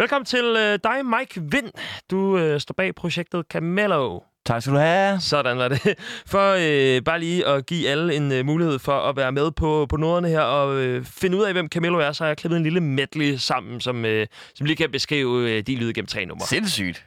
Velkommen til øh, dig, Mike Vind. Du øh, står bag projektet Camelo. Tak skal du have. Sådan var det. For øh, bare lige at give alle en øh, mulighed for at være med på, på noderne her og øh, finde ud af, hvem Camelo er, så har jeg klippet en lille medley sammen, som, øh, som lige kan beskrive øh, de lyde gennem tre numre. Sindssygt.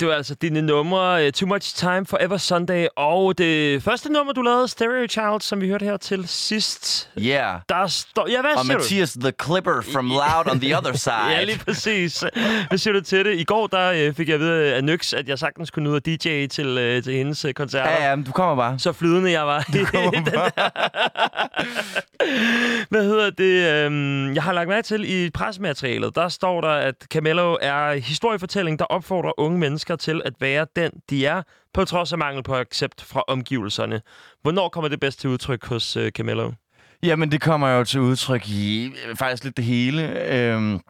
Det var altså dine numre uh, Too Much Time, Forever Sunday, og det første nummer, du lavede, Stereo Child, som vi hørte her til sidst. Yeah. Der står... Ja, hvad Og siger du? Mathias the Clipper from Loud on the other side. Ja, lige præcis. Hvad siger du til det? I går der øh, fik jeg at vide af Nyx, at jeg sagtens kunne ud og DJ til, øh, til hendes øh, koncerter. Ja, ja, men du kommer bare. Så flydende jeg var. i den der. Hvad hedder det? Øhm, jeg har lagt mærke til i presmaterialet, der står der, at Camelo er historiefortælling, der opfordrer unge mennesker til at være den, de er, på trods af mangel på accept fra omgivelserne. Hvornår kommer det bedst til udtryk hos øh, Camillo? Jamen, det kommer jo til udtryk i øh, faktisk lidt det hele. Øhm,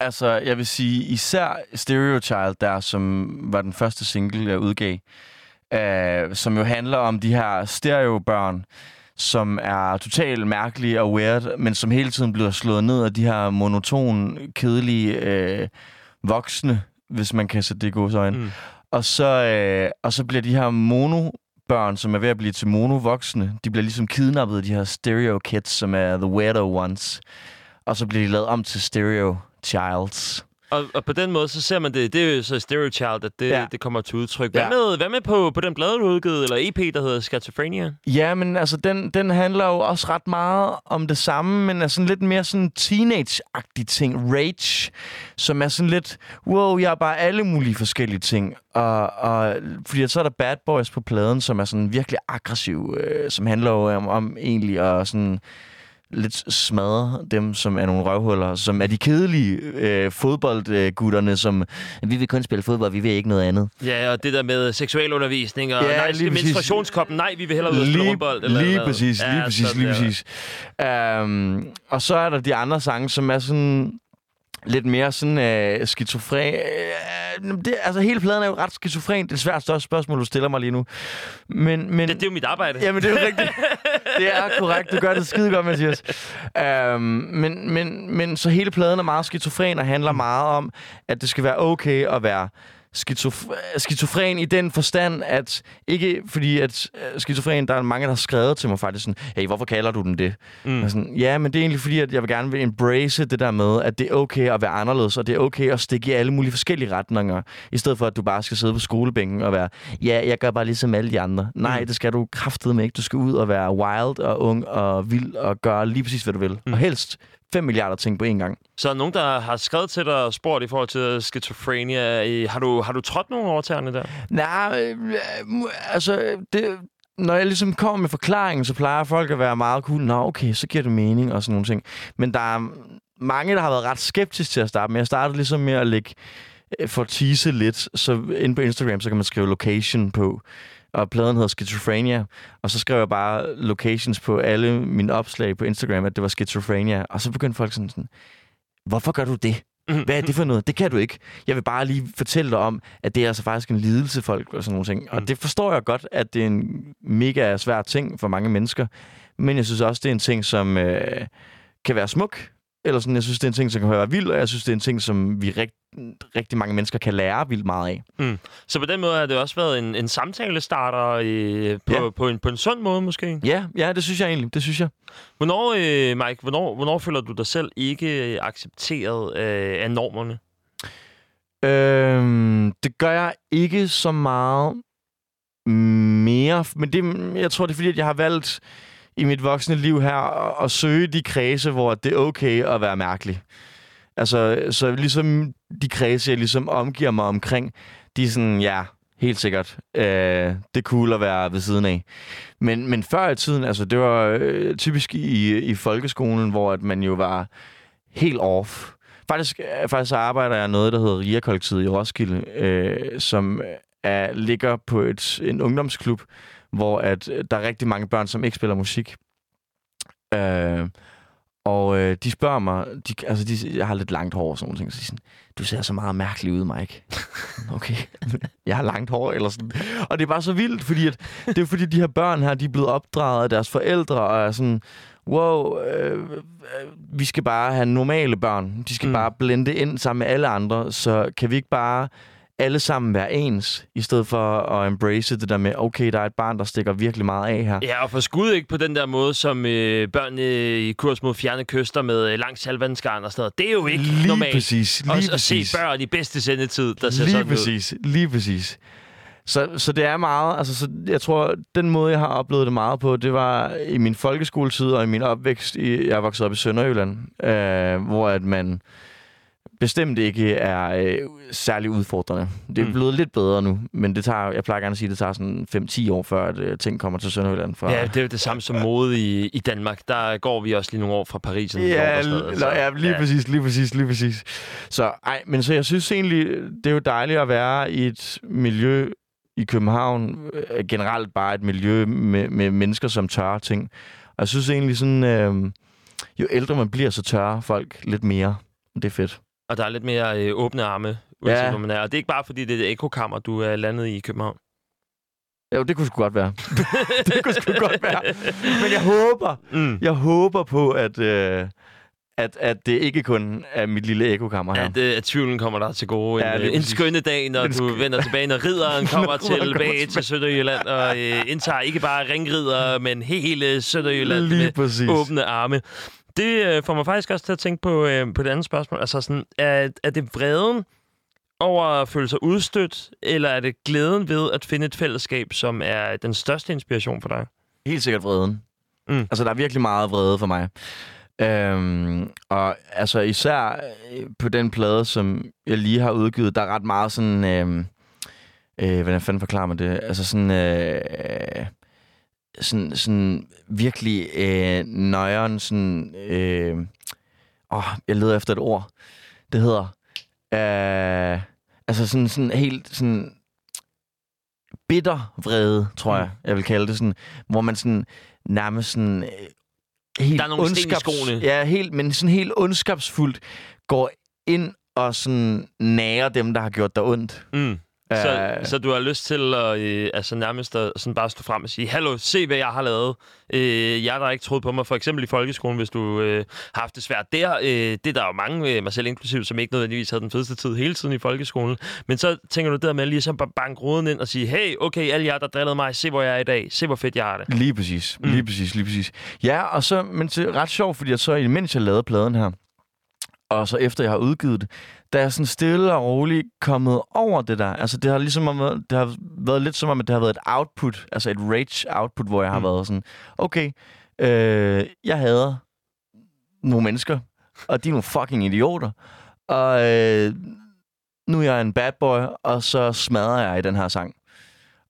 altså, jeg vil sige, især Stereo Child, der som var den første single, jeg udgav, øh, som jo handler om de her stereobørn, som er totalt mærkelige og weird, men som hele tiden bliver slået ned af de her monoton, kedelige øh, voksne, hvis man kan sætte det i gode øjne. Mm. Mm. Og, så, øh, og så bliver de her mono børn, som er ved at blive til mono-voksne, de bliver ligesom kidnappet af de her stereo kids, som er the weirdo ones. Og så bliver de lavet om til stereo childs. Og, og på den måde, så ser man det, det er jo så Stereo Child, at det, ja. Det kommer til udtryk. Hvad Ja. med, hvad med på, på den blade, du udgivet, eller EP, der hedder Schizophrenia? Ja, men altså, den, den handler jo også ret meget om det samme, men er sådan lidt mere sådan teenage-agtig ting. Rage, som er sådan lidt, wow, jeg er bare alle mulige forskellige ting. Og, og fordi så er der Bad Boys på pladen, som er sådan virkelig aggressiv, øh, som handler jo om, om egentlig at sådan lidt smadre dem, som er nogle røvhuller, som er de kedelige øh, fodboldgutterne, som vi vil kun spille fodbold, vi vil ikke noget andet. Ja, og det der med seksualundervisning, og Ja, ja, nej, lige præcis. menstruationskoppen, nej, vi vil hellere ud og spille lige, rundbold. Eller lige hvad. præcis, lige præcis, lige der. præcis. Um, og så er der de andre sange, som er sådan lidt mere sådan øh, skizofren. Øh, det, altså, hele pladen er jo ret skizofren. Det er svært største spørgsmål, du stiller mig lige nu. Men, men, Det, det er jo mit arbejde. Jamen, det er jo rigtigt. Det er korrekt. Du gør det skide godt, Mathias. Um, men, men, men så hele pladen er meget skizofren og handler meget om, at det skal være okay at være skizof- skizofren i den forstand, at ikke fordi at øh, skizofren, der er mange, der har skrevet til mig faktisk sådan, hey, hvorfor kalder du den det? Mm. Og sådan, ja, men det er egentlig fordi, at jeg vil gerne vil embrace det der med, at det er okay at være anderledes, og det er okay at stikke i alle mulige forskellige retninger, i stedet for, at du bare skal sidde på skolebænken og være, ja, jeg gør bare ligesom alle de andre. Nej, det skal du kraftedeme ikke. Du skal ud og være wild og ung og vild og gøre lige præcis, hvad du vil. Mm. Og helst 5 milliarder ting på én gang. Så er der nogen, der har skrevet til dig og spurgt i forhold til skizofrenia. Har du, har du trådt nogle overtagerne der? Nej, øh, øh, altså, det, når jeg ligesom kommer med forklaringen, så plejer folk at være meget cool. Nå, okay, så giver det mening og sådan nogle ting. Men der er mange, der har været ret skeptiske til at starte med. Jeg startede ligesom med at lægge øh, for at tease lidt, så inde på Instagram, så kan man skrive location på, og pladen hedder Schizophrenia, og så skrev jeg bare locations på alle mine opslag på Instagram, at det var Schizophrenia, og så begyndte folk sådan, sådan hvorfor gør du det? Hvad er det for noget? Det kan du ikke. Jeg vil bare lige fortælle dig om, at det er altså faktisk en lidelse, folk og sådan nogle ting. Og det forstår jeg godt, at det er en mega svær ting for mange mennesker. Men jeg synes også, det er en ting, som øh, kan være smuk. Eller sådan, jeg synes, det er en ting, som kan være vild, og jeg synes, det er en ting, som vi rigt, rigtig mange mennesker kan lære vildt meget af. Mm. Så på den måde har det også været en, en samtalestarter øh, på, Ja. på, en, på en sund måde måske. Ja, ja, det synes jeg egentlig. Det synes jeg. Hvornår, øh, Mike, hvornår, hvornår føler du dig selv ikke øh, accepteret øh, af normerne? Øhm, det gør jeg ikke så meget mere. Men det, jeg tror, det er fordi, at jeg har valgt i mit voksne liv her at, søge de kredse, hvor det er okay at være mærkelig. Altså, så ligesom de kredse, jeg ligesom omgiver mig omkring, de er sådan, ja, helt sikkert. Øh, det er cool at være ved siden af. Men, men før i tiden, altså det var øh, typisk i, i folkeskolen, hvor at man jo var helt off. Faktisk, øh, faktisk arbejder jeg noget, der hedder ria i Roskilde, øh, som øh, er, ligger på et, en ungdomsklub, hvor at øh, der er rigtig mange børn, som ikke spiller musik. Øh, og øh, de spørger mig, de, altså de, jeg har lidt langt hår og sådan noget, så de sådan, du ser så meget mærkelig ud, Mike. okay, jeg har langt hår, eller sådan. Og det er bare så vildt, fordi at, det er fordi, de her børn her, de er blevet opdraget af deres forældre, og er sådan, wow, øh, øh vi skal bare have normale børn. De skal mm. bare blende ind sammen med alle andre, så kan vi ikke bare alle sammen være ens, i stedet for at embrace det der med, okay, der er et barn, der stikker virkelig meget af her. Ja, og for skud ikke på den der måde, som øh, børn øh, i kurs mod fjerne kyster med øh, lang salvandsgarn og sådan noget. Det er jo ikke lige normalt. Præcis, lige og, præcis. at se børn i bedste sendetid, der ser lige sådan præcis, ud. Lige præcis. Så, så det er meget, altså så jeg tror, den måde, jeg har oplevet det meget på, det var i min folkeskoletid og i min opvækst. I, jeg voksede op i Sønderjylland, øh, hvor at man bestemt ikke er øh, særlig udfordrende. Det er mm. blevet lidt bedre nu, men det tager, jeg plejer gerne at sige, det tager sådan 5-10 år, før at, øh, ting kommer til Sønderjylland. Fra... Ja, det er jo det samme som mode i, i Danmark. Der går vi også lige nogle år fra Paris. Og ja, år, så, ja, lige ja. præcis, lige præcis, lige præcis. Så, ej, men så jeg synes egentlig, det er jo dejligt at være i et miljø i København, øh, generelt bare et miljø med, med mennesker, som tør ting. Og jeg synes egentlig sådan, øh, jo ældre man bliver, så tør folk lidt mere. Det er fedt. Og der er lidt mere øh, åbne arme, uanset ja. hvor man er. Og det er ikke bare, fordi det er et ekokammer, du er landet i København. Jo, det kunne sgu godt være. det kunne sgu godt være. Men jeg håber, mm. jeg håber på, at, øh, at, at det ikke kun er mit lille ekokammer her. Ja, det, at tvivlen kommer der til gode. Ja, en, en skønne dag, når du vender tilbage, når ridderen kommer tilbage til Sønderjylland og øh, indtager ikke bare ringridder, men hele Sønderjylland Lige med præcis. åbne arme. Det øh, får mig faktisk også til at tænke på, øh, på det andet spørgsmål. Altså sådan, er, er det vreden over at føle sig udstødt, eller er det glæden ved at finde et fællesskab, som er den største inspiration for dig? Helt sikkert vreden. Mm. Altså, der er virkelig meget vrede for mig. Øhm, og altså især øh, på den plade, som jeg lige har udgivet, der er ret meget sådan... Øh, øh, hvordan fanden forklarer man det? Altså sådan... Øh, sådan, sådan virkelig øh, nøjeren, sådan... Øh, åh, jeg leder efter et ord. Det hedder... Øh, altså sådan, sådan helt sådan bitter vrede, tror jeg, mm. jeg vil kalde det. Sådan, hvor man sådan nærmest sådan... Øh, helt Der er nogle ondskabs. Ja, helt, men sådan helt ondskabsfuldt går ind og sådan nærer dem, der har gjort dig ondt. Mm. Så, så du har lyst til at øh, altså nærmest at sådan bare stå frem og sige, hallo, se hvad jeg har lavet. Øh, jeg der ikke troet på mig, for eksempel i folkeskolen, hvis du øh, har haft det svært der. Øh, det er der jo mange, øh, mig selv inklusiv, som ikke nødvendigvis havde den fedeste tid hele tiden i folkeskolen. Men så tænker du der med lige så bare banke roden ind og sige, hey, okay, alle jer, der drillede mig, se hvor jeg er i dag. Se hvor fedt jeg har det. Lige præcis, mm. lige præcis, lige præcis. Ja, og så, men det er ret sjovt, fordi jeg så, imens jeg lavede pladen her, og så efter jeg har udgivet det, der er sådan stille og roligt kommet over det der. Altså, det har ligesom været, det har været lidt som om, at det har været et output, altså et rage output, hvor jeg har mm. været sådan, okay, øh, jeg hader nogle mennesker, og de er nogle fucking idioter. Og øh, nu er jeg en bad boy, og så smadrer jeg i den her sang.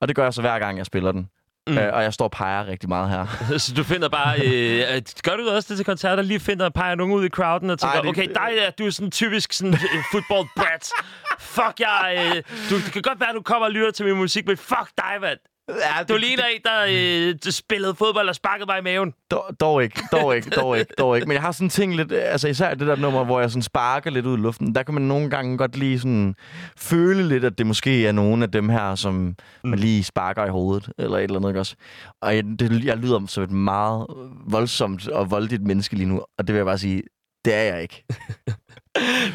Og det gør jeg så hver gang, jeg spiller den. Mm. Øh, og jeg står og peger rigtig meget her. så du finder bare... Øh, gør du også det til koncerter? Lige finder og peger nogen ud i crowden og tænker, Ej, det, okay, dig er, du er sådan typisk sådan uh, football brat. fuck, jeg... Øh, du, det kan godt være, at du kommer og lytter til min musik, men fuck dig, mand. Ja, det, du ligner en, der øh, spillede fodbold og sparkede mig i maven. Dog, dog ikke, dog ikke, dog ikke, dog ikke. Men jeg har sådan ting lidt, altså især det der nummer, hvor jeg sådan sparker lidt ud i luften, der kan man nogle gange godt lige sådan føle lidt, at det måske er nogle af dem her, som mm. man lige sparker i hovedet, eller et eller andet, ikke også? Og jeg, det, jeg lyder som et meget voldsomt og voldeligt menneske lige nu, og det vil jeg bare sige, det er jeg ikke.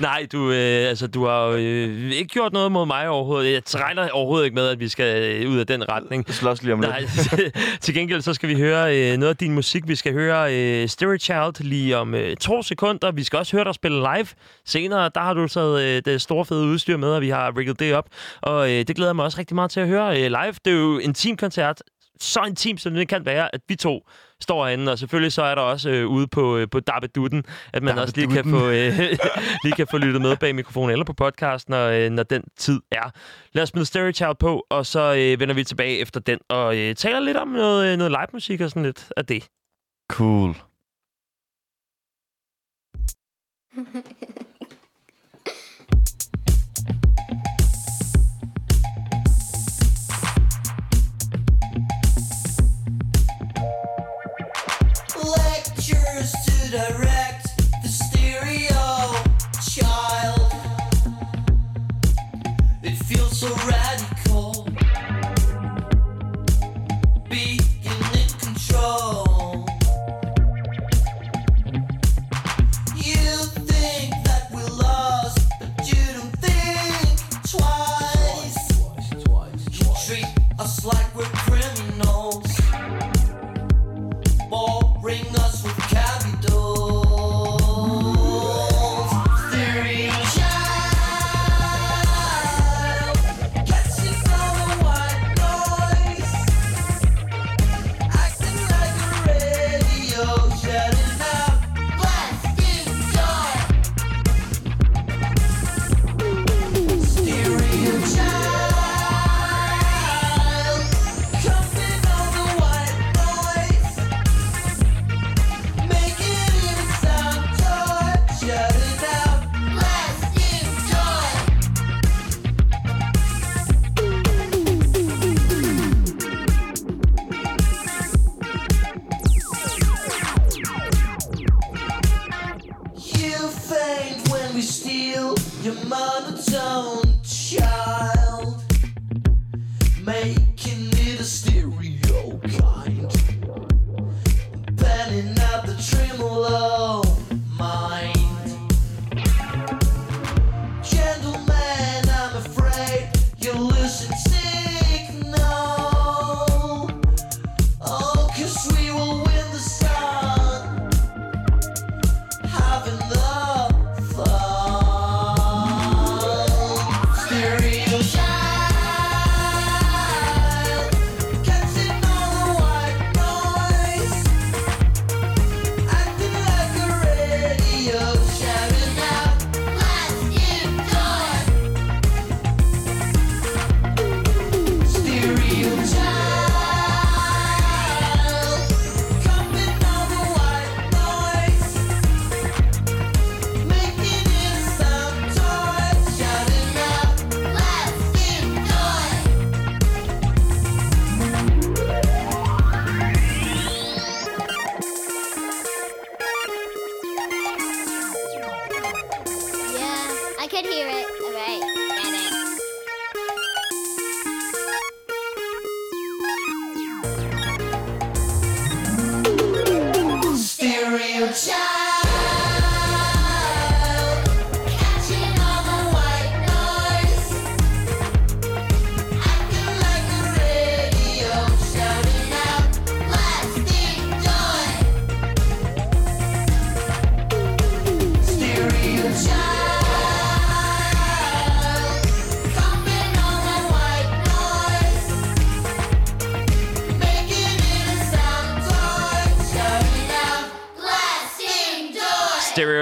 Nej, du, øh, altså, du har jo øh, ikke gjort noget mod mig overhovedet. Jeg regner overhovedet ikke med, at vi skal øh, ud af den retning. Slås lige om lidt. Nej, til gengæld så skal vi høre øh, noget af din musik. Vi skal høre øh, Stereo Child lige om øh, to sekunder. Vi skal også høre dig spille live senere. Der har du taget øh, det store fede udstyr med, og vi har rigget det op. Og øh, det glæder jeg mig også rigtig meget til at høre øh, live. Det er jo en teamkoncert. Så intim, som det kan være, at vi to står herinde, og selvfølgelig så er der også øh, ude på, øh, på Dabbedutten, at man også lige kan, få, øh, lige kan få lyttet med bag mikrofonen eller på podcast, når, øh, når den tid er. Lad os smide Stereo Child på, og så øh, vender vi tilbage efter den, og øh, taler lidt om noget, øh, noget live musik og sådan lidt af det. Cool. so radical.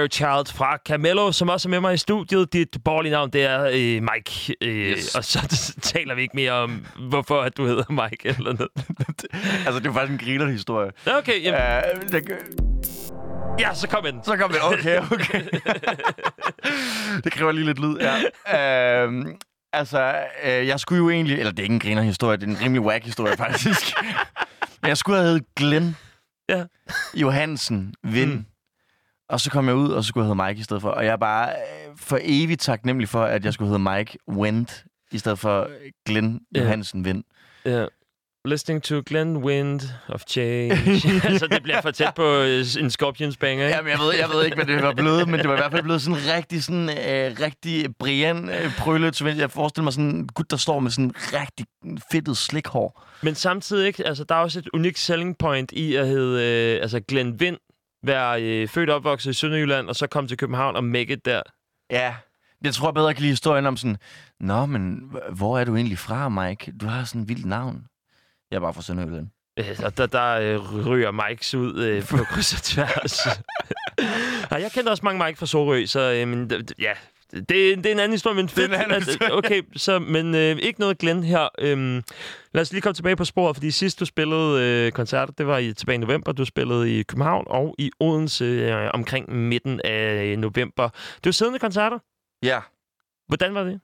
Stereo Child fra Camello, som også er med mig i studiet. Dit borgerlige navn, det er øh, Mike. Øh, Yes. Og så taler vi ikke mere om, hvorfor at du hedder Mike eller noget. altså, det er faktisk en griner historie. Okay, jamen, Uh, det, ja, så kom ind. så kom det. Okay, okay. det kræver lige lidt lyd, ja. Uh, altså, uh, jeg skulle jo egentlig... Eller det er ikke en griner historie, det er en rimelig whack historie, faktisk. Men jeg skulle have heddet Glenn Ja. Johansen Vind. Mm. Og så kom jeg ud, og så skulle jeg hedde Mike i stedet for. Og jeg er bare øh, for evigt taknemmelig for, at jeg skulle hedde Mike Wendt, i stedet for Glenn Ja. Johansen Vind. Ja. Listening to Glenn Wind of Change. altså, det bliver for tæt på øh, en Scorpions banger, ikke? Jamen, jeg ved, jeg ved ikke, hvad det var blevet, men det var i hvert fald blevet sådan rigtig, sådan, øh, rigtig Brian øh, Prølle. Så jeg forestiller mig sådan en gut, der står med sådan rigtig fedtet slikhår. Men samtidig ikke, altså, der er også et unikt selling point i at hedde øh, altså Glenn Vind, være øh, født og opvokset i Sønderjylland, og så komme til København og make it der. Ja, jeg tror bedre, jeg kan lide historien om sådan, Nå, men hvor er du egentlig fra, Mike? Du har sådan et vildt navn. Jeg er bare fra Sønderjylland. Øh, og der, der øh, ryger Mikes ud øh, på kryds og tværs. Ej, jeg kendte også mange Mike fra Sorø, så øh, men, ja, det, det er en anden historie, men fedt. en anden historie. Okay, så, men øh, ikke noget Glenn her. Øhm, lad os lige komme tilbage på sporet, fordi sidst du spillede øh, koncerter, det var i, tilbage i november. Du spillede i København og i Odense øh, omkring midten af november. Det var siddende koncerter. Ja. Hvordan var det?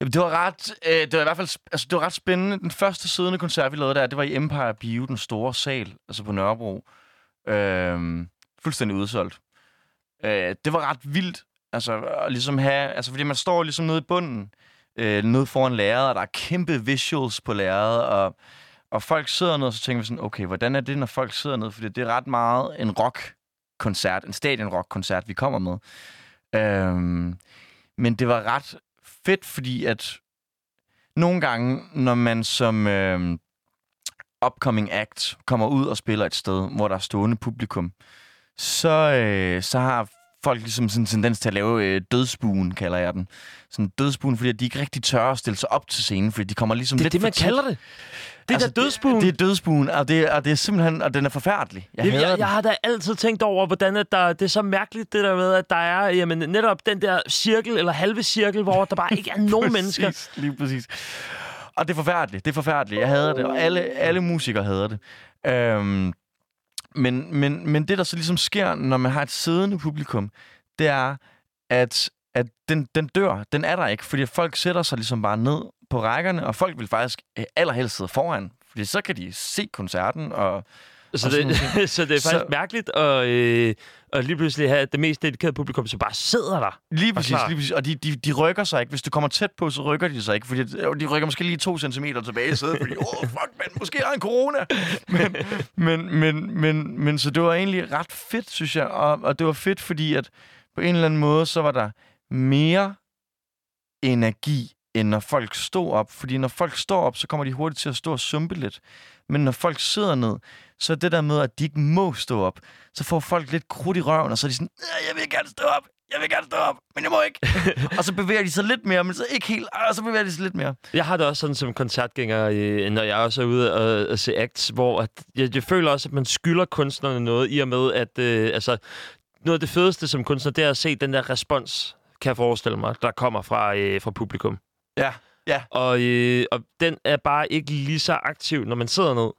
Jamen, det var ret, øh, det var i hvert fald altså, det var ret spændende. Den første siddende koncert, vi lavede der, det var i Empire Bio, den store sal, altså på Nørrebro. Øh, fuldstændig udsolgt. Øh, det var ret vildt, altså at ligesom have, altså fordi man står ligesom nede i bunden, øh, nede foran lærredet, og der er kæmpe visuals på lærredet, og, og folk sidder ned, og så tænker vi sådan, okay, hvordan er det, når folk sidder ned? Fordi det er ret meget en rock-koncert, en stadion-rock-koncert, vi kommer med. Øhm, men det var ret fedt, fordi at nogle gange, når man som øh, upcoming act kommer ud og spiller et sted, hvor der er stående publikum, så, øh, så har folk ligesom sådan en tendens til at lave øh, dødsbuen, kalder jeg den. Sådan dødsbuen, fordi de ikke rigtig tør at stille sig op til scenen, fordi de kommer ligesom Det er lidt det, for man tæt. kalder det. Det er altså, der dødsbuen. Det, det er dødsbuen, og det, og det er simpelthen, og den er forfærdelig. Jeg Jeg, hader jeg, den. jeg har da altid tænkt over, hvordan at der, det er så mærkeligt, det der med, at der er jamen, netop den der cirkel, eller halve cirkel, hvor der bare ikke er nogen mennesker. Præcis, Lige præcis. Og det er forfærdeligt. Det er forfærdeligt. Jeg hader det, og alle, alle musikere hader det. Øhm, men, men, men det, der så ligesom sker, når man har et siddende publikum, det er, at, at den, den dør. Den er der ikke, fordi folk sætter sig ligesom bare ned på rækkerne, og folk vil faktisk eh, allerhelst sidde foran, fordi så kan de se koncerten, og så det, så det er faktisk Så- mærkeligt at, øh, at lige pludselig have det mest dedikerede publikum, som bare sidder der. Lige præcis, klar. lige præcis. Og de, de, de rykker sig ikke. Hvis du kommer tæt på, så rykker de sig ikke. Fordi de rykker måske lige to centimeter tilbage i sædet, fordi, åh, oh, fuck, man, måske har en corona. Men, men, men, men, men, så det var egentlig ret fedt, synes jeg. Og, og det var fedt, fordi at på en eller anden måde, så var der mere energi, end når folk stod op. Fordi når folk står op, så kommer de hurtigt til at stå og sumpe lidt. Men når folk sidder ned, så det der med, at de ikke må stå op, så får folk lidt krudt i røven, og så er de sådan, "Øh, jeg vil gerne stå op, jeg vil gerne stå op, men jeg må ikke. og så bevæger de sig lidt mere, men så ikke helt, og så bevæger de sig lidt mere. Jeg har det også sådan som koncertgænger, når jeg også er ude og, og se acts, hvor at jeg, jeg føler også, at man skylder kunstnerne noget, i og med, at øh, altså, noget af det fedeste som kunstner, det er at se den der respons, kan jeg forestille mig, der kommer fra, øh, fra publikum. Ja, ja. Og, øh, og den er bare ikke lige så aktiv, når man sidder ned.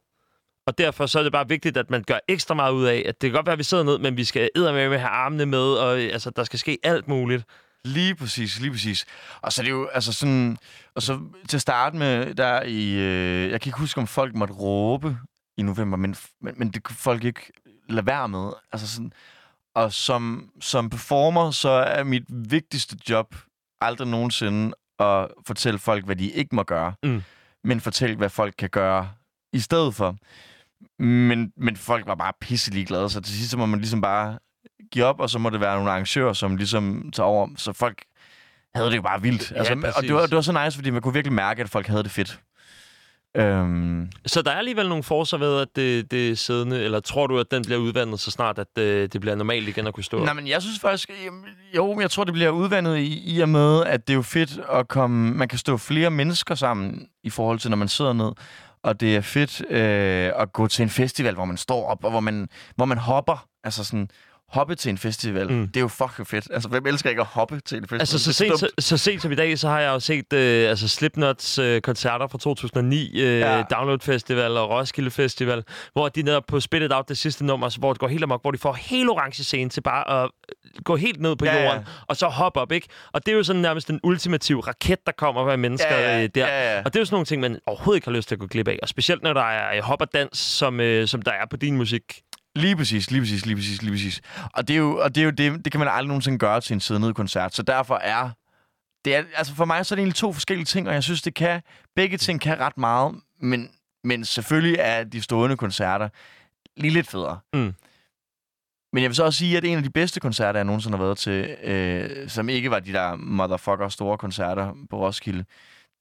Og derfor så er det bare vigtigt, at man gør ekstra meget ud af, at det kan godt være, at vi sidder ned, men vi skal eddermame med have armene med, og altså, der skal ske alt muligt. Lige præcis, lige præcis. Og så er det jo, altså sådan, og så til at starte med, der i, øh, jeg kan ikke huske, om folk måtte råbe i november, men, men, men det kunne folk ikke lade være med. Altså sådan, og som, som performer, så er mit vigtigste job aldrig nogensinde at fortælle folk, hvad de ikke må gøre, Mm. men fortælle, hvad folk kan gøre i stedet for. Men, men folk var bare pisselig glade, så til sidst så må man ligesom bare give op, og så må det være nogle arrangører, som ligesom tager over. Så folk havde det jo bare vildt. Ja, altså, og præcis. det var, det var så nice, fordi man kunne virkelig mærke, at folk havde det fedt. Øhm, Så der er alligevel nogle forser ved, at det, det er siddende, eller tror du, at den bliver udvandet så snart, at øh, det bliver normalt igen at kunne stå? Nej, men jeg synes faktisk, jamen, jo, jeg tror, det bliver udvandet i, i og med, at det er jo fedt at komme, man kan stå flere mennesker sammen i forhold til, når man sidder ned. Og det er fedt øh, at gå til en festival, hvor man står op, og hvor man, hvor man hopper. Altså sådan, hoppe til en festival. Mm. Det er jo fucking fedt. Altså, hvem elsker ikke at hoppe til en festival? Altså, så sent, så, så sent som i dag, så har jeg jo set øh, altså Slipknots øh, koncerter fra 2009, øh, Ja. ja. Download Festival og Roskilde Festival, hvor de netop på Spit It Out, det sidste nummer, så hvor det går helt amok, hvor de får helt orange scene til bare at øh, gå helt ned på Ja, ja. jorden, og så hoppe op, ikke? Og det er jo sådan nærmest den ultimative raket, der kommer af mennesker Ja, ja, øh, der. ja, ja. Og det er jo sådan nogle ting, man overhovedet ikke har lyst til at gå glip af. Og specielt når der er øh, hop og dans, som, øh, som der er på din musik. Lige præcis, lige præcis, lige præcis, lige præcis. Og det er jo, og det, er jo det, det kan man aldrig nogensinde gøre til en siddende koncert. Så derfor er det er, altså for mig så er det egentlig to forskellige ting, og jeg synes, det kan, begge ting kan ret meget, men Men selvfølgelig er de stående koncerter lige lidt federe. Mm. Men jeg vil så også sige, at en af de bedste koncerter, jeg nogensinde har været til, øh, som ikke var de der motherfucker store koncerter på Roskilde,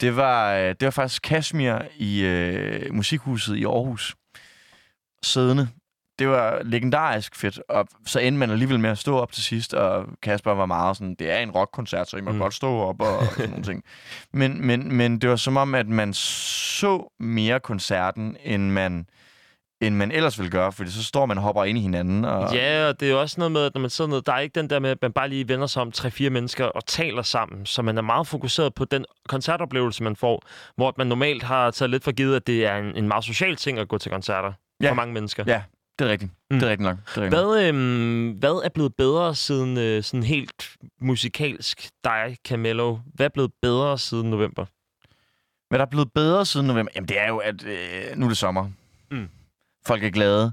det var, øh, det var faktisk Kashmir i øh, Musikhuset i Aarhus. Siddende. Det var legendarisk fedt, og så endte man alligevel med at stå op til sidst, og Kasper var meget sådan, det er en rockkoncert, så I må Mm. godt stå op og sådan nogle ting. Men, men, men det var som om, at man så mere koncerten, end man, end man ellers ville gøre, fordi så står man og hopper ind i hinanden. Og, Ja, og det er jo også noget med, at når man sidder ned, der er ikke den der med, at man bare lige vender sig om tre-fire mennesker og taler sammen, så man er meget fokuseret på den koncertoplevelse, man får, hvor man normalt har taget lidt for givet, at det er en, en meget social ting at gå til koncerter Ja. for mange mennesker. Ja, det er rigtigt. Mm. Det er rigtigt nok. Det er rigtigt. Hvad, øhm, hvad er blevet bedre siden øh, sådan helt musikalsk dig, Camelo? Hvad er blevet bedre siden november? Hvad der er blevet bedre siden november? Jamen, det er jo, at øh, nu er det sommer. Mm. Folk er glade.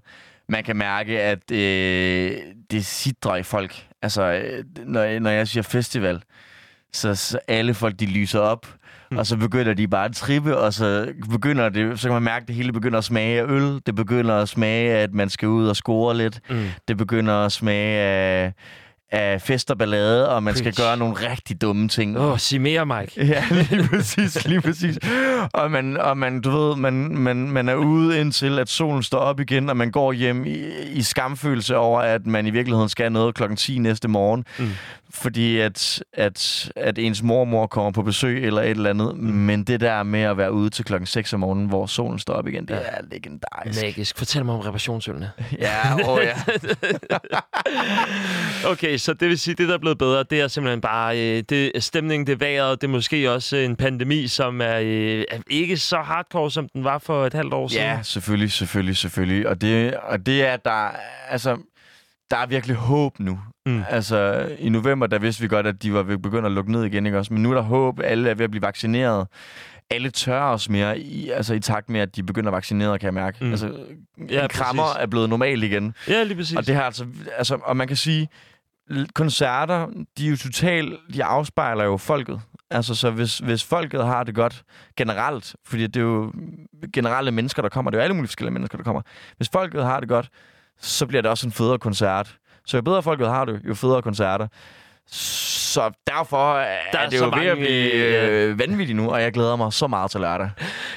Man kan mærke, at øh, det sidder i folk. Altså, øh, når, når jeg siger festival, så, så alle folk, de lyser op. Mm. Og så begynder de bare at trippe, og så begynder det, så kan man mærke, at det hele begynder at smage af øl. Det begynder at smage af, at man skal ud og score lidt. Mm. Det begynder at smage af, af fest og ballade, og man Preach. skal gøre nogle rigtig dumme ting. Åh, oh, sig mere, Mike. Ja, lige præcis, lige præcis. Og man, og man du ved, man, man, man er ude indtil, at solen står op igen, og man går hjem i, i skamfølelse over, at man i virkeligheden skal noget klokken 10 næste morgen. Mm. Fordi at, at, at ens mormor kommer på besøg eller et eller andet. Mm. Men det der med at være ude til klokken 6 om morgenen, hvor solen står op igen, det Ja. er legendarisk. Magisk. Fortæl mig om reparationsølene. Ja, åh ja. Okay, så det vil sige, det der er blevet bedre, det er simpelthen bare øh, det, stemningen, det vejret, det er måske også en pandemi, som er, øh, ikke så hardcore, som den var for et halvt år siden. Ja, selvfølgelig, selvfølgelig, selvfølgelig. Og det, og det er, der, altså, der er virkelig håb nu. Mm. Altså, i november, der vidste vi godt, at de var ved at lukke ned igen, ikke også? Men nu er der håb, alle er ved at blive vaccineret. Alle tør os mere, i, altså i takt med, at de begynder at vaccinere, kan jeg mærke. Mm. Altså, Ja, krammer præcis. er blevet normal igen. Ja, lige præcis. Og det her altså, altså, og man kan sige, koncerter, de er jo totalt, de afspejler jo folket. Altså, så hvis, hvis folket har det godt generelt, fordi det er jo generelle mennesker, der kommer, det er jo alle mulige forskellige mennesker, der kommer. Hvis folket har det godt, så bliver det også en federe koncert. Så jo bedre folket har det, jo federe koncerter. Så derfor er, Der er det så jo ved at mange, blive øh, øh, vanvittigt nu, og jeg glæder mig så meget til lørdag.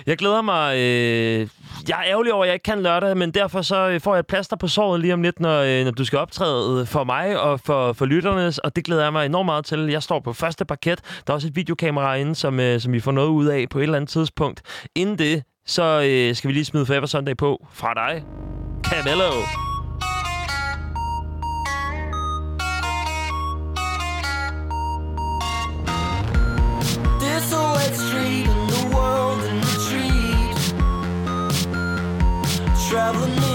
Jeg glæder mig... Øh, jeg er ærgerlig over, at jeg ikke kan lørdag, men derfor så øh, får jeg et plaster på såret lige om lidt, når, øh, når du skal optræde for mig og for, for lytternes, og det glæder jeg mig enormt meget til. Jeg står på første parket. Der er også et videokamera inde, som, øh, som vi får noget ud af på et eller andet tidspunkt. Inden det, så øh, skal vi lige smide Forever Sunday på fra dig. Camello. Traveling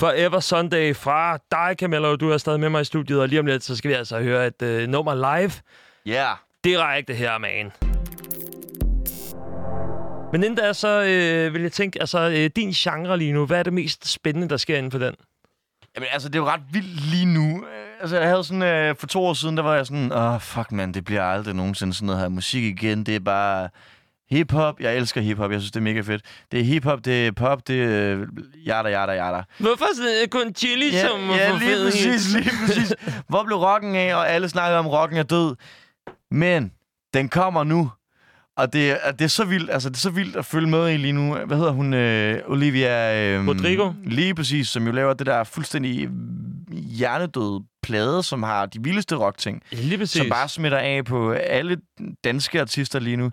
Forever Sunday fra dig, Camilla. Du er stadig med mig i studiet, og lige om lidt, så skal vi altså høre et øh, nummer live. Ja. Direkte her, man. Men inden da, så øh, vil jeg tænke, altså øh, din genre lige nu, hvad er det mest spændende, der sker inden for den? Jamen, altså, det er jo ret vildt lige nu. Øh, Altså, jeg havde sådan... Øh, for to år siden, der var jeg sådan... Åh, oh, fuck, man, det bliver aldrig nogensinde sådan noget her musik igen. Det er bare hip-hop. Jeg elsker hip-hop. Jeg synes, det er mega fedt. Det er hip-hop, det er pop, det er yada, yada, yada. Hvorfor sådan, øh, kun chili Ja, som ja lige fed præcis, lige præcis. Hvor blev rocken af, og alle snakker om, rocken er død. Men den kommer nu. Og det, er- det er så vildt, altså det er så vildt at følge med i lige nu. Hvad hedder hun? Øh, Olivia... Øh, Rodrigo? Lige præcis, som jo laver det der fuldstændig hjernedøde plade, som har de vildeste rockting, lige præcis. som bare smitter af på alle danske artister lige nu.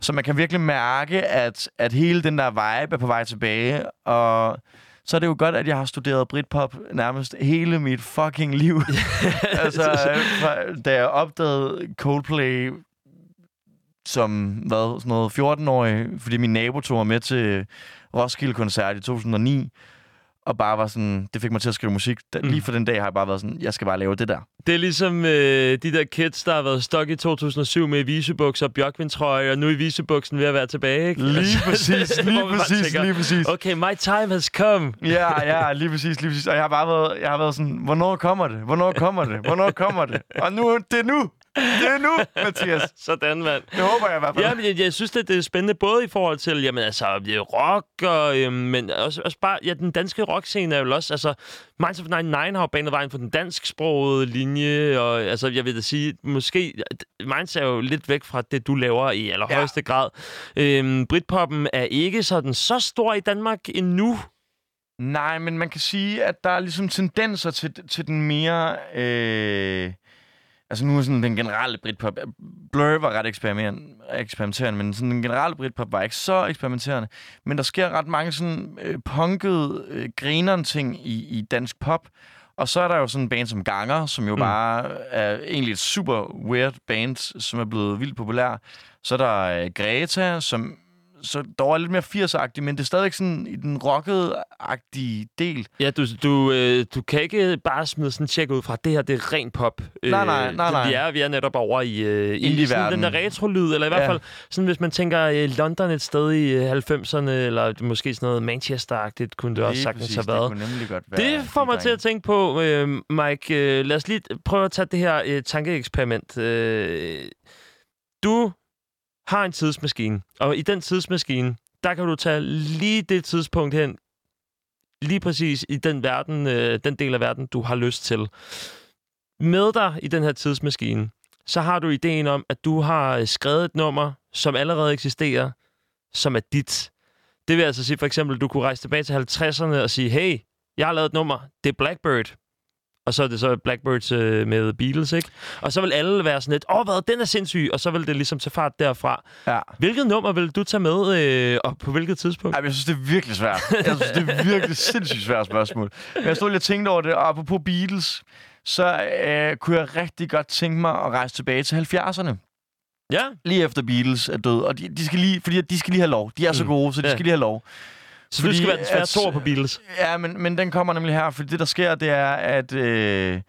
Så man kan virkelig mærke, at, at hele den der vibe er på vej tilbage, og så er det jo godt, at jeg har studeret Britpop nærmest hele mit fucking liv. altså, da jeg opdagede Coldplay som, hvad, sådan noget 14-årig, fordi min nabo tog mig med til Roskilde-koncert i 2009, og bare var sådan, det fik mig til at skrive musik. Da, Mm. Lige for den dag har jeg bare været sådan, jeg skal bare lave det der. Det er ligesom øh, de der kids, der har været stok i 2007 med visebukser og bjørkvindtrøje, og nu er visebuksen ved at være tilbage, ikke? Lige Altså, præcis, lige præcis, tænker, lige præcis. Okay, my time has come. Ja, ja, lige præcis, lige præcis. Og jeg har bare været, jeg har været sådan, hvornår kommer det? Hvornår kommer det? Hvornår kommer det? Og nu, det er nu. Det er nu, Mathias. Sådan, mand. Det håber jeg i hvert fald. Ja, men jeg, jeg synes, at det er spændende både i forhold til, jamen altså, øh, rock, og, øhm, men også, også bare, ja, den danske rockscene er jo også, altså, Minds of 99 har jo banet vejen for den dansksprogede linje, og altså, jeg vil da sige, måske, Minds er jo lidt væk fra det, du laver i allerhøjeste ja. grad. Øhm, Britpoppen er ikke sådan så stor i Danmark endnu. Nej, men man kan sige, at der er ligesom tendenser til, til den mere... Øh, altså nu er sådan den generelle Britpop... Blur var ret eksperimenterende, eksperimenterende, men sådan den generelle Britpop var ikke så eksperimenterende. Men der sker ret mange sådan øh, punkede, øh, grineren ting i, i dansk pop. Og så er der jo sådan en band som Ganger, som jo mm. bare er egentlig et super weird band, som er blevet vildt populær. Så er der øh, Greta, som så dog er lidt mere 80'er-agtig, men det er stadigvæk sådan i den rockede-agtige del. Ja, du, du, øh, du kan ikke bare smide sådan en check ud fra, det her det er ren pop. Øh, Nej, nej, nej, nej. Vi er, vi er netop over i, øh, i sådan Indie-verden. den der retro-lyd, eller i hvert Ja. fald, sådan, hvis man tænker øh, London et sted i øh, 90'erne, eller måske sådan noget Manchester-agtigt, kunne det også sagtens præcis, have været. Det kunne nemlig godt være. Det får mig til at tænke på, øh, Mike, øh, lad os lige prøve at tage det her øh, tankeeksperiment. Øh, du har en tidsmaskine, og i den tidsmaskine, der kan du tage lige det tidspunkt hen, lige præcis i den verden, øh, den del af verden, du har lyst til. Med dig i den her tidsmaskine, så har du ideen om, at du har øh, skrevet et nummer, som allerede eksisterer, som er dit. Det vil altså sige, for eksempel, du kunne rejse tilbage til 50'erne og sige, hey, jeg har lavet et nummer, det er Blackbird. Og så er det så Blackbirds øh, med Beatles, ikke? Og så vil alle være sådan lidt, åh, hvad, den er sindssyg, og så vil det ligesom tage fart derfra. Ja. Hvilket nummer vil du tage med, øh, og på hvilket tidspunkt? Ej, jeg synes, det er virkelig svært. Jeg synes, det er virkelig sindssygt svært spørgsmål. Men jeg stod lige og tænkte over det, og apropos Beatles, så øh, kunne jeg rigtig godt tænke mig at rejse tilbage til 70'erne. Ja, Lige efter Beatles er død. Og de, de skal lige, fordi de skal lige have lov. De er så Mm. gode, så de Ja. skal lige have lov. Så fordi, du skal være den svære tor på Beatles. Ja, men, men den kommer nemlig her, fordi det, der sker, det er, at øh,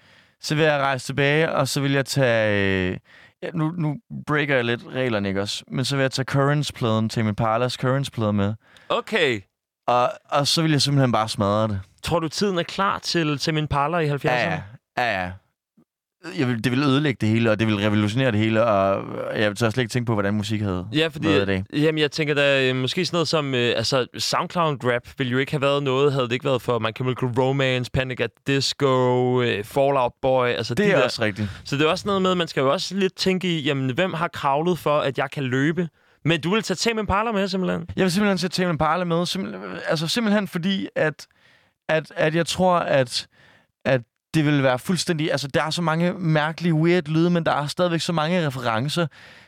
så vil jeg rejse tilbage, og så vil jeg tage... Øh, ja, nu, nu breaker jeg lidt reglerne, ikke også? Men så vil jeg tage Currents-pladen, Tame Impala's Currents-plade med. Okay. Og, og så vil jeg simpelthen bare smadre det. Tror du, tiden er klar til Tim Impala i 70'erne? Ja, ja. ja, ja. Jeg vil, det vil ødelægge det hele, og det vil revolutionere det hele, og jeg vil tør slet ikke tænke på, hvordan musik havde Ja, fordi været i dag. jamen, jeg tænker da øh, måske sådan noget som øh, altså SoundCloud-rap ville jo ikke have været noget, havde det ikke været for My Chemical Romance, Panic at Disco, øh, Fallout Boy, altså Det de er der. også rigtigt. Så det er også noget med, at man skal jo også lidt tænke i, jamen, hvem har kravlet for, at jeg kan løbe? Men du vil tage Tame Impala med, simpelthen? Jeg vil simpelthen sætte Tame Impala med. Simpelthen, altså simpelthen fordi, at, at, at jeg tror, at det vil være fuldstændig... Altså, der er så mange mærkelige, weird lyde, men der er stadigvæk så mange referencer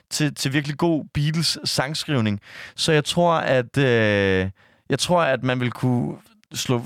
til, til virkelig god Beatles sangskrivning. Så jeg tror, at øh, jeg tror, at man vil kunne slå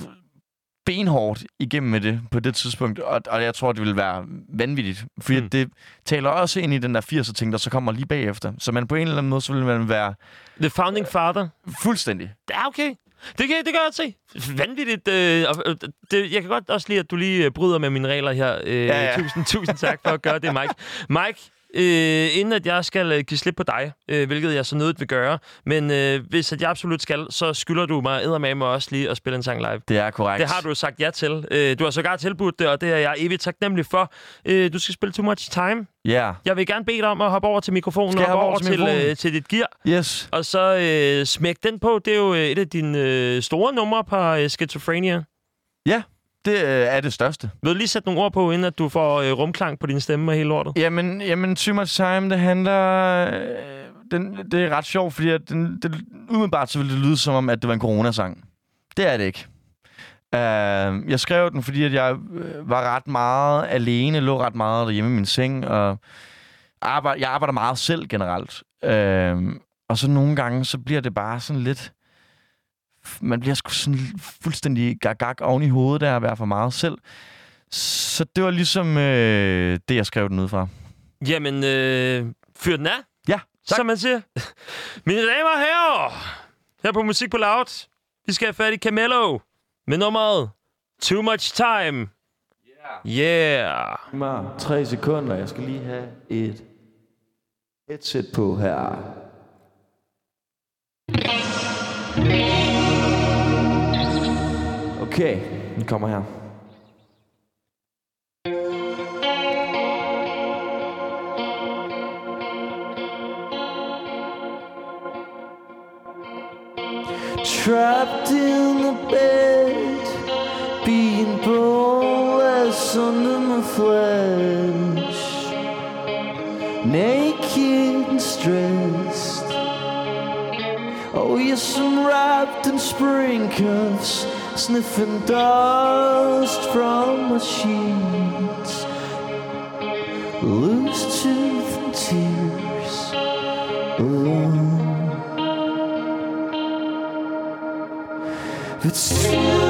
benhårdt igennem med det på det tidspunkt, og, og jeg tror, det vil være vanvittigt, fordi mm. det taler også ind i den der 80'er-ting, der så kommer lige bagefter. Så man på en eller anden måde, så vil man være The Founding Father? fuldstændig Ja, okay. Det kan, det kan jeg godt se. Vanvittigt. Øh, og, øh, det, jeg kan godt også lide, at du lige øh, bryder med mine regler her. Øh, Ja, ja. Tusind, tusind tak for at gøre det, Mike. Mike, øh, inden at jeg skal øh, give slip på dig, øh, hvilket jeg så nødigt vil gøre, men øh, hvis at jeg absolut skal, så skylder du mig eddermame også lige at spille en sang live. Det er korrekt. Det har du sagt ja til. Øh, du har sågar tilbudt det, og det er jeg evigt taknemmelig for. Øh, du skal spille Too Much Time. Ja. Jeg vil gerne bede dig om at hoppe over til mikrofonen og hoppe over til til, øh, til dit gear. Yes. Og så øh, smæk den på. Det er jo øh, et af dine øh, store numre på øh, Schizophrenia. Det øh, er det største. Vil du lige sætte nogle ord på, inden at du får øh, rumklang på din stemme og hele lortet? Jamen, jamen Too Much Time, det handler... Øh, den, det er ret sjovt, fordi at den, det, umiddelbart så ville det lyde som om, at det var en coronasang. Det er det ikke. Uh, jeg skrev den, fordi at jeg øh, var ret meget alene, lå ret meget derhjemme i min seng, og arbejde, jeg arbejder meget selv generelt. Uh, og så nogle gange, så bliver det bare sådan lidt... Man bliver sgu sådan fuldstændig gag oven i hovedet der at være for meget selv. Så det var ligesom øh, det, jeg skrev den ud fra. Jamen, øh, fyr den af, Ja, tak. som man siger. Mine damer og herrer, her på Musik på Loud, vi skal have fat i Camello med nummeret Too Much Time. Yeah. Yeah. Tre sekunder. Jeg skal lige have et headset på her. Okay, den kommer her. Trapped in the bed, being boneless under my flesh, naked and stressed. Oh, yes, I'm wrapped in spring cuffs, sniffing dust from my sheets. Loose tooth and tears alone. It's too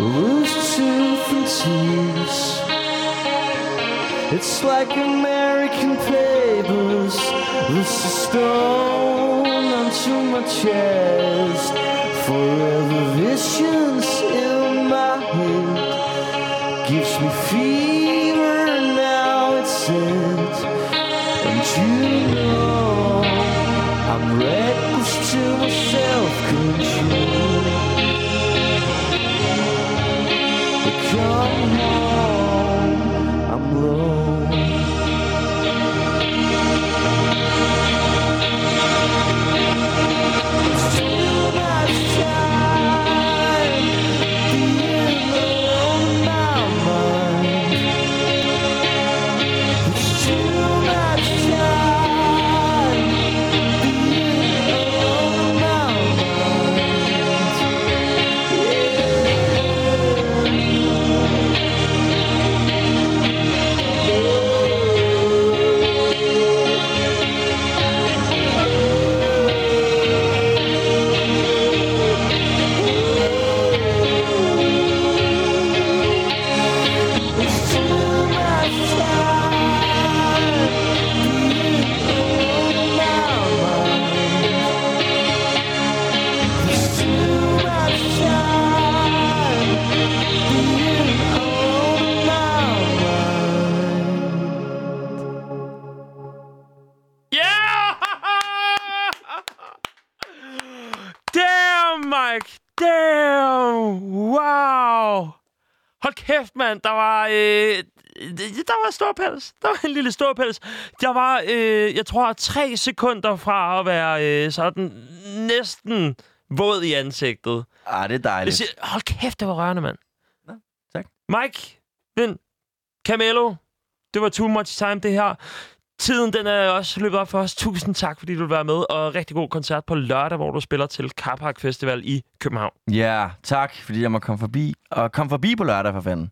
Loose tooth and tears. It's like American papers. Is stone onto my chest. Forever visions in my head gives me fever now it's set and you know I'm reckless to my self-control Oh, come home I'm low der var stor pels. Der var en lille stor pels. Der var, øh, jeg tror, tre sekunder fra at være øh, sådan næsten våd i ansigtet. Ah, det er dejligt. siger, hold kæft, det var rørende, mand. Nå, tak. Mike, Vind, Camelo, det var too much time, det her. Tiden, den er også løbet op for os. Tusind tak, fordi du vil være med, og rigtig god koncert på lørdag, hvor du spiller til Carpark Festival i København. Ja, tak, fordi jeg må komme forbi. Og kom forbi på lørdag, for fanden.